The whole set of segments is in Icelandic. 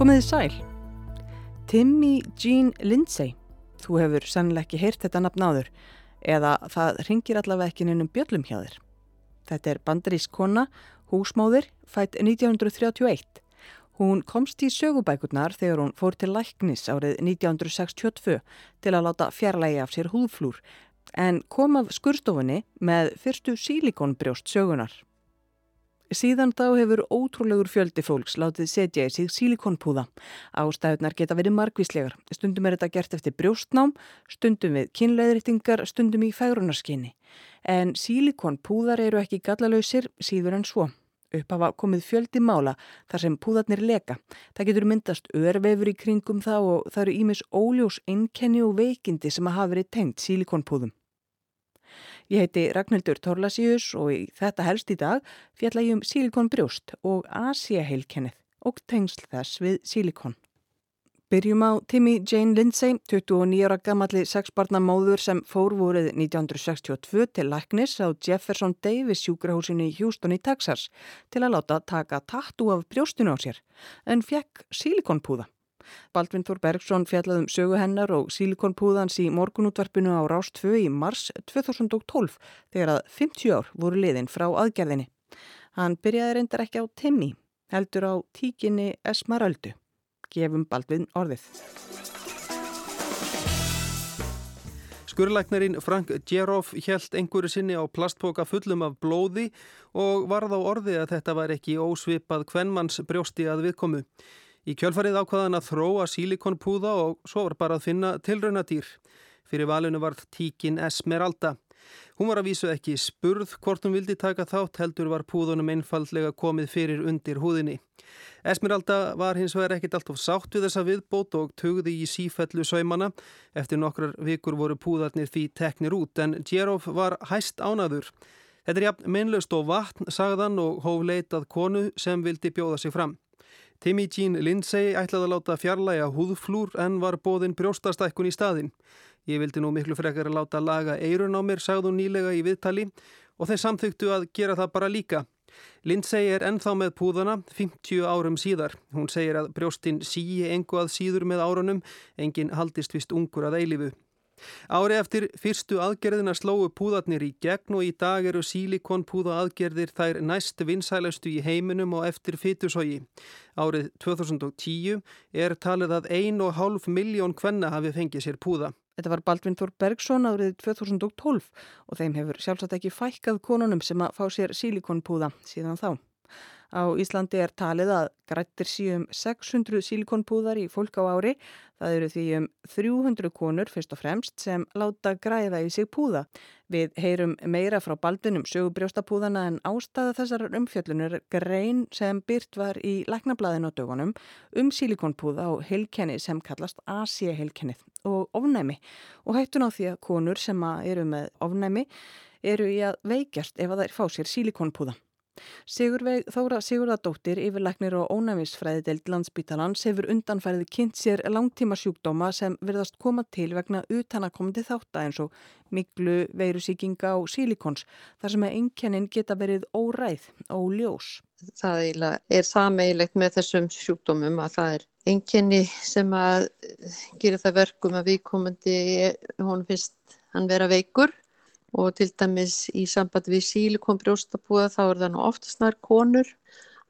Komiði sæl. Timmy Jean Lindsay. Þú hefur sannlega ekki heyrt þetta nafn áður eða það ringir allavega ekki nefnum bjöllum hjá þér. Þetta er bandarísk kona, húsmáðir, fætt 1931. Hún komst í sögubækurnar þegar hún fór til læknis árið 1962 til að láta fjarlægi af sér húðflúr en kom af skurstofunni með fyrstu sílikonbrjóst sögunar. Síðan þá hefur ótrúlegur fjöldi fólks látið setja í sig sílikonpúða. Ástæðunar geta verið margvíslegar. Stundum er þetta gert eftir brjóstnám, stundum við kynleðrýttingar, stundum í fægrunarskynni. En sílikonpúðar eru ekki gallalausir síður en svo. Upphafa komið fjöldi mála þar sem púðarnir leka. Það getur myndast örvefur í kringum þá og það eru ímis óljós einkenni og veikindi sem að hafa verið tengt sílikonpúðum. Ég heiti Ragnhildur Torlasíus og í þetta helst í dag fjalla ég um sílikonbrjóst og Asia-heilkennið og tengsl þess við sílikon. Byrjum á Timmy Jane Lindsay, 29 ára gammalli sexbarnamóður sem fór voruð 1962 til læknis á Jefferson Davis sjúkrahúsinu í Houston í Texas til að láta taka tattu af brjóstinu á sér en fekk sílikonpúða. Baldvin Þór Bergson fjallaðum sögu hennar og sílikonpúðans í morgunútvarpinu á Rás 2 í mars 2012 þegar að 50 ár voru liðin frá aðgerðinni. Hann byrjaði reyndar ekki á Timmy, heldur á tíkinni Esmaröldu. Gefum Baldvin orðið. Skurlæknarinn Frank Djeroff hjælt einhverju sinni á plastpoka fullum af blóði og varð á orði að þetta var ekki ósvipað hvennmanns brjósti að viðkomu. Í kjölfarið ákvaðan að þróa sílikonpúða og svo var bara að finna tilraunadýr. Fyrir valinu varð tíkin Esmeralda. Hún var að vísu ekki spurð hvort hún vildi taka þátt heldur var púðunum einfallega komið fyrir undir húðinni. Esmeralda var hins vegar ekkit allt of sátt við þessa viðbót og tugði í sífellu saumana. Eftir nokkrar vikur voru púðarnir því teknir út en Djeroff var hæst ánaður. Þetta er jafn meinlaust og vatn, sagðan og hóf leitað konu sem vildi bjóða sig fram. Timmy Jean Lindsay ætlaði að láta fjarlæga húðflúr en var bóðinn brjóstastækkun í staðin. Ég vildi nú miklu frekar að láta laga eirun á mér, sagði hún nýlega í viðtali og þeir samþyktu að gera það bara líka. Lindsay er ennþá með púðana 50 árum síðar. Hún segir að brjóstinn síi engu að síður með árunum, enginn haldist vist ungur að eilifu. Ári eftir fyrstu aðgerðina slóu púðarnir í gegn og í dag eru sílikonpúða aðgerðir þær næst vinsælastu í heiminum og eftir fytusógi. Árið 2010 er talið að 1,5 miljón kvenna hafi fengið sér púða. Þetta var Baldvin Þór Bergson árið 2012 og þeim hefur sjálfsagt ekki fækkað konunum sem að fá sér sílikonpúða síðan þá. Á Íslandi er talið að grættir síum 600 sílikonpúðar í fólk á ári. Það eru því um 300 konur fyrst og fremst sem láta græða í sig púða. Við heyrum meira frá baldunum sögubrjóstapúðana en ástæða þessar umfjöllunur grein sem byrt var í læknablaðin á dögunum um sílikonpúða og heilkenni sem kallast Asia-heilkennið og ofnæmi. Og hættun á því að konur sem eru með ofnæmi eru í að veikjast ef að þær fá sér sílikonpúða. Sigurveig Þóra Sigurðardóttir, yfirleiknir og ónæmisfræði deild landsbítalans hefur undanfærið kynnt sér langtíma sjúkdóma sem verðast koma til vegna utanakomandi þátt eins og miklu, veirusíkinga og sílikons þar sem að einkennin geta verið óræð og ljós. Það er sameigilegt með þessum sjúkdómum að það er einkenni sem að gera það verkum að við komandi, hún finnst hann vera veikur og til dæmis í samband við sílikonbrjóstabúða þá er það nú oftast nær konur.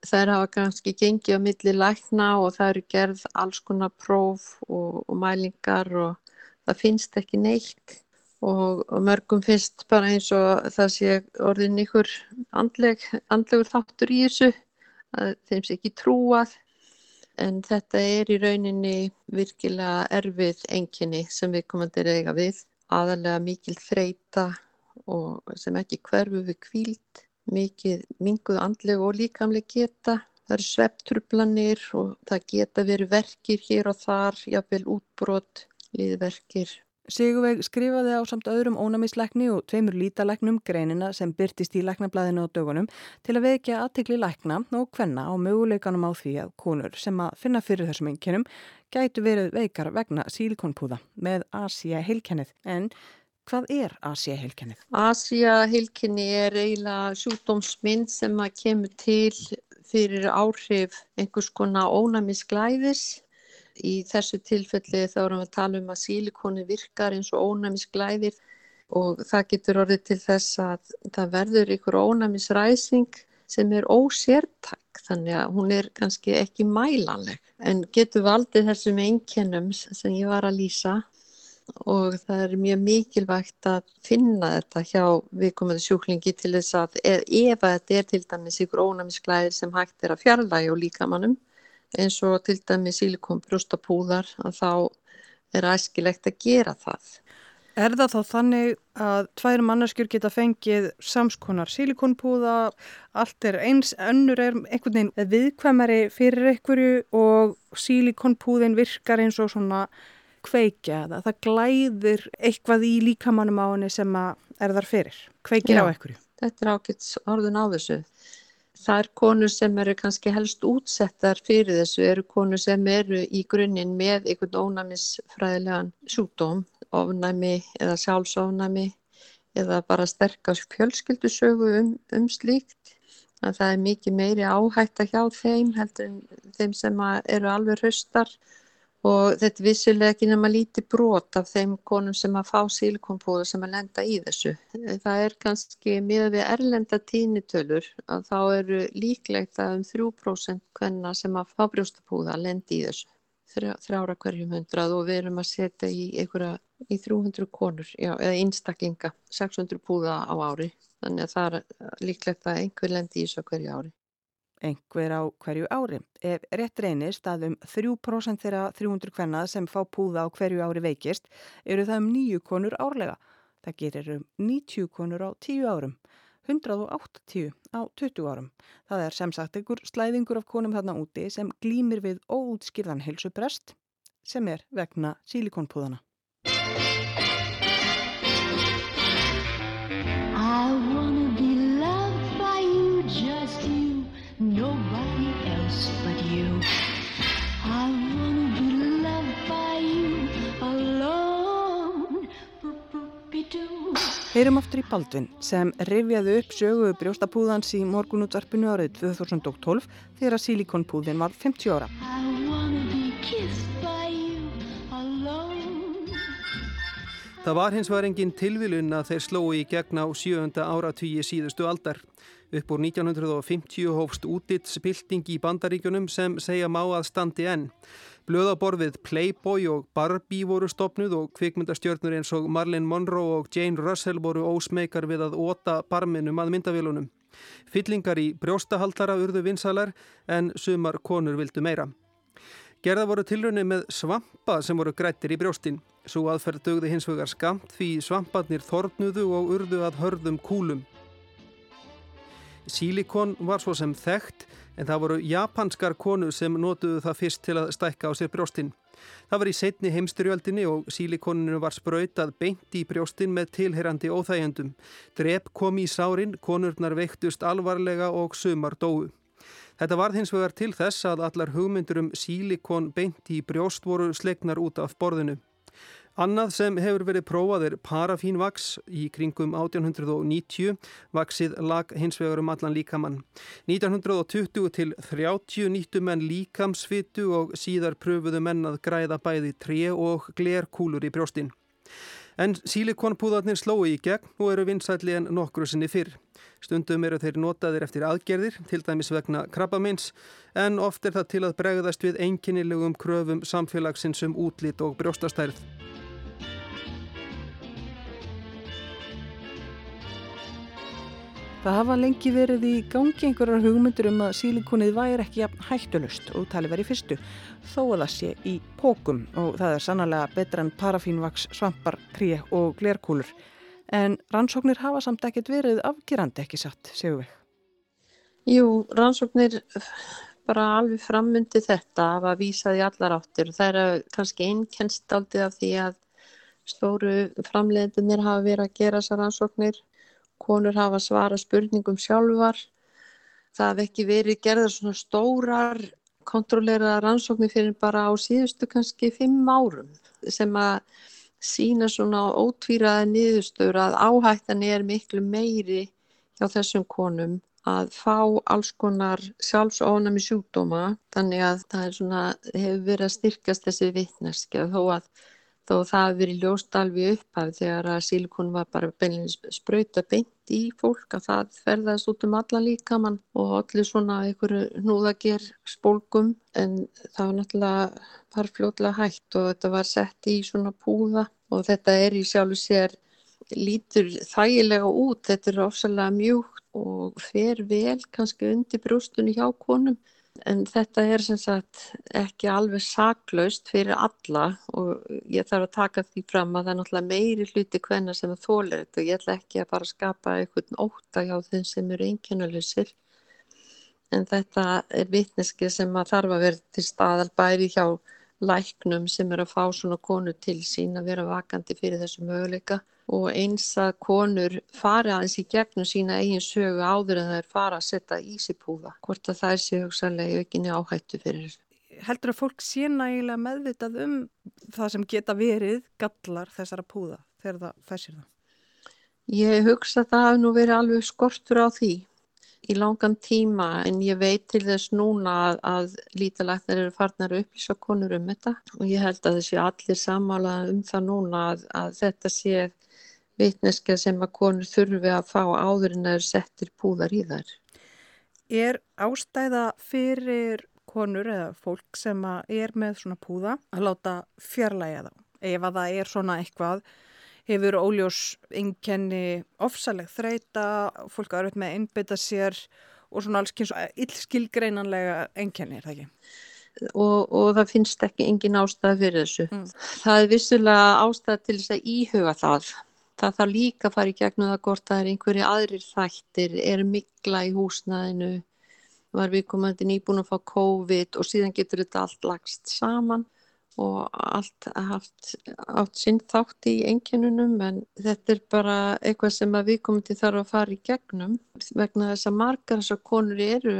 Það hafa kannski gengið á milli lækna og það eru gerð alls konar próf og, og mælingar og það finnst ekki neitt. Og, og mörgum finnst bara eins og það sé orðin ykkur andleg, andlegur þáttur í þessu, þeim sé ekki trúað. En þetta er í rauninni virkilega erfið enginni sem við komum til eiga við. Aðalega mikil þreita og sem ekki hverfu við kvíld, mikið minguð andleg og líkamleg geta. Það eru svepptrublanir og það geta verið verkir hér og þar, jáfnvel útbrot, liðverkir. Sigurveig skrifaði á samt öðrum ónæmisleikni og tveimur lítalæknum greinina sem byrtist í læknablaðinu og dögunum til að vekja aðtikli lækna og hvenna á möguleikanum á því að konur sem að finna fyrir þessum einkennum gætu verið veikar vegna sílikonpúða með Asia heilkennið en Hvað er Asia-heilkennið? Asia-heilkenni er eiginlega sjúkdómsmynd sem að kemur til fyrir áhrif einhvers konar ónæmisglæðis. Í þessu tilfelli þá erum við að tala um að sílikoni virkar eins og ónæmisglæðir og það getur orðið til þess að það verður ykkur ónæmisræsing sem er ósértak þannig að hún er kannski ekki mælanleg en getur valdið þessum einkennum sem ég var að lýsa og það er mjög mikilvægt að finna þetta hjá viðkomandi sjúklingi til þess að ef, ef þetta er til dæmis ykkur ónæmisklæðir sem hægt er að fjarlægi og líkamannum eins og til dæmis sílikonbrústapúðar að þá er æskilegt að gera það. Er það þá þannig að tvær manneskjur geta fengið samskonar sílikonpúða, allt er eins, önnur er einhvern veginn viðkvæmari fyrir einhverju og sílikonpúðin virkar eins og svona kveikja það, það glæðir eitthvað í líkamannum á henni sem er þar fyrir, kveikir Já, á einhverju. Þetta er ákveðs orðun á þessu. Það er konur sem eru kannski helst útsettar fyrir þessu, eru konur sem eru í grunninn með einhvern ónæmisfræðilegan sjúkdóm ofnæmi eða sjálfsofnæmi eða bara sterkast fjölskyldusögu um, um slíkt. Að það er mikið meiri áhætta hjá þeim heldur en þeim sem eru alveg hraustar og þetta er vissilega ekki nema lítið brot af þeim konum sem að fá sílikonpúða sem að lenda í þessu. Það er kannski miða við erlenda tínitölur að þá eru líklegt að um 3% hvenna sem að fá brjóstapúða lendi í þessu þrjára hverjum hundrað og við erum að setja í einhverja í 300 konur, já, eða einstaklinga 600 púða á ári þannig að það er líklegt að einhver lendi í þessu hverju ári. Einhver á hverju ári. Ef rétt reynist að um 3% þeirra 300 kvennað sem fá púða á hverju ári veikist eru það um 9 konur árlega. Það gerir um 90 konur á 10 árum. 180 á 20 árum. Það er sem sagt einhver slæðingur af konum þarna úti sem glýmir við óútskýrðan helsuprest sem er vegna sílikonpúðana. Heyrum aftur í Baldvin sem rifjaði upp sögu brjóstapúðans í morgunútvarpinu árið 2012 þegar að sílikonpúðin var 50 ára. Það var hins var engin tilvilun að þeir slói í gegn á sjöönda áratvíi síðustu aldar. Upp úr 1950 hófst útitspilting í bandaríkunum sem segja má að standi enn. Blöðaborfið Playboy og Barbie voru stopnuð og kvikmyndastjörnur eins og Marlene Monroe og Jane Russell voru ósmeikar við að óta barminum að myndavélunum. Fyllingar í brjóstahaldara urðu vinsalar en sumar konur vildu meira. Gerða voru tilrunni með svampa sem voru grættir í brjóstin. Svo aðferð dögði hins vegar skamt því svamparnir þornuðu og urðu að hörðum kúlum. Sílikon var svo sem þekkt en það voru japanskar konu sem notuðu það fyrst til að stækka á sér brjóstinn. Það var í setni heimstyrjöldinni og sílikoninu var sprautað beint í brjóstinn með tilherandi óþægjendum. Drep kom í sárin, konurnar veiktust alvarlega og sumar dóu. Þetta var hins vegar til þess að allar hugmyndur um sílikon beint í brjóst voru slegnar út af borðinu. Annað sem hefur verið prófað er parafínvaks í kringum 1890, vaksið lag hins vegar um allan líkamann. 1920 til 30 nýttu menn líkamsfitu og síðar pröfuðu menn að græða bæði tre og glerkúlur í brjóstinn. En sílikonpúðarnir slói í gegn og eru vinsætli en nokkru sinni fyrr. Stundum eru þeir notaðir eftir aðgerðir, til dæmis vegna krabbamins, en oft er það til að bregðast við einkinnilegum kröfum samfélagsins um útlít og brjóstastærð. Það hafa lengi verið í gangi einhverjar hugmyndur um að sílikonið væri ekki hættulust og tali verið fyrstu þó að það sé í pókum og það er sannlega betra en parafínvaks, svampar, kríu og glerkúlur. En rannsóknir hafa samt ekkert verið afgerandi ekki satt, séu við? Jú, rannsóknir bara alveg frammyndi þetta hafa vísað í allar áttir og það er kannski einnkenst aldrei af því að stóru framleiðinir hafa verið að gera þessar rannsóknir konur hafa svara spurningum sjálfar. Það hef ekki verið gerðar svona stórar kontrolleraða rannsóknir fyrir bara á síðustu kannski fimm árum sem að sína svona ótvíraða niðurstöður að áhættan er miklu meiri hjá þessum konum að fá alls konar sjálfsónami sjúkdóma þannig að það er svona, hefur verið að styrkast þessi vittneskja þó að þó það hefur verið ljóst alveg upphaf þegar að sílikon var bara spröyta beint í fólk að það ferðast út um alla líkamann og allir svona einhverju núðager spólkum en það var náttúrulega var fljóðlega hægt og þetta var sett í svona púða og þetta er í sjálfu sér lítur þægilega út, þetta er ofsalega mjúkt og fer vel kannski undir brústunni hjá konum en þetta er sem sagt ekki alveg saklaust fyrir alla og ég þarf að taka því fram að það er náttúrulega meiri hluti hvenna sem þólir þetta. Og ég ætla ekki að bara skapa einhvern óta hjá þeim sem eru einkennuleysir en þetta er vitneski sem að þarf að vera til staðal bæri hjá læknum sem er að fá svona konu til sín að vera vakandi fyrir þessu möguleika og eins að konur fara aðeins í gegnum sína eigin sögu áður en það er fara að setja í sig púða hvort að það sé hugsanlega ekki áhættu fyrir. Heldur að fólk sé nægilega meðvitað um það sem geta verið gallar þessara púða þegar það fæsir það? Ég hugsa að það hafi nú verið alveg skortur á því í langan tíma en ég veit til þess núna að, að lítalæknar eru farnar að upplýsa konur um þetta og ég held að þessi allir samála um það núna að, að þetta sé vitneska sem að konur þurfi að fá áður en er settir púðar í þær. Er ástæða fyrir konur eða fólk sem er með svona púða að láta fjarlæga þá? Ef að það er svona eitthvað hefur óljós einkenni ofsaleg þreita, fólk aðröð með einbytta sér og svona alls kynns illskilgreinanlega einkenni, er það ekki? Og, og það finnst ekki engin ástæða fyrir þessu. Mm. Það er vissulega ástæða til þess að íhuga það. Það þarf líka að fara í gegnum það hvort það er einhverju aðrir þættir, er mikla í húsnaðinu, var við komandi nýbúin að fá COVID og síðan getur þetta allt lagst saman og allt haft átt sinn þátt í enginunum en þetta er bara eitthvað sem að við komum til þarf að fara í gegnum vegna þess að margar þessar konur eru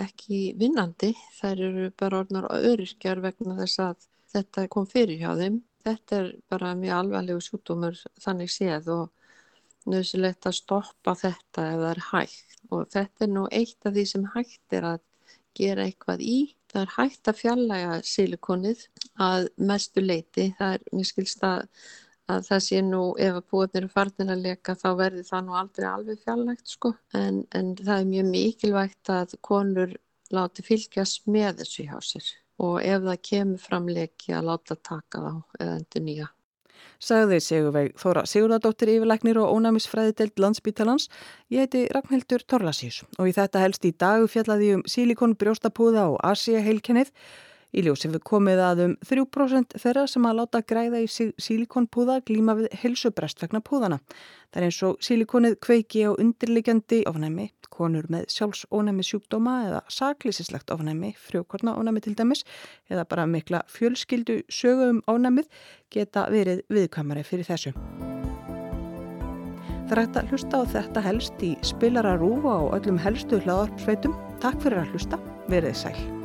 ekki vinnandi. Þær eru bara orðnar öryrkjar vegna þess að þetta kom fyrir hjá þeim. Þetta er bara mjög alvarlegu sjútumur þannig séð og nöðsilegt að stoppa þetta ef það er hægt. Og þetta er nú eitt af því sem hægt er að gera eitthvað í. Það er hægt að fjallæga silikonið að mestu leiti. Það er, mér skilst að, að það sé nú ef að búin eru farnir að leka þá verður það nú aldrei alveg fjallægt sko. En, en það er mjög mikilvægt að konur láti fylgjast með þessu hjá sér og ef það kemur fram leki að láta taka þá eða endur nýja sagði Sigurveig Þóra Sigurðardóttir yfirleiknir og ónæmisfræðidelt landsbítalans. Ég heiti Ragnhildur Torlasís og í þetta helst í dag fjallaði um sílikon brjóstapúða og Asia heilkennið Í ljós hefur komið að um 3% þeirra sem að láta græða í sílikonpúða glíma við helsubrest vegna púðana. Það er eins og sílikonið kveiki á undirliggjandi ofnæmi, konur með sjálfsónæmi sjúkdóma eða saklýsislegt ofnæmi, frjókorna ofnæmi til dæmis, eða bara mikla fjölskyldu sögum ofnæmið geta verið viðkvæmari fyrir þessu. Það hægt að hlusta á þetta helst í spilararúfa og öllum helstu hlaðarpsveitum. Takk fyrir að hlusta, verið sæl.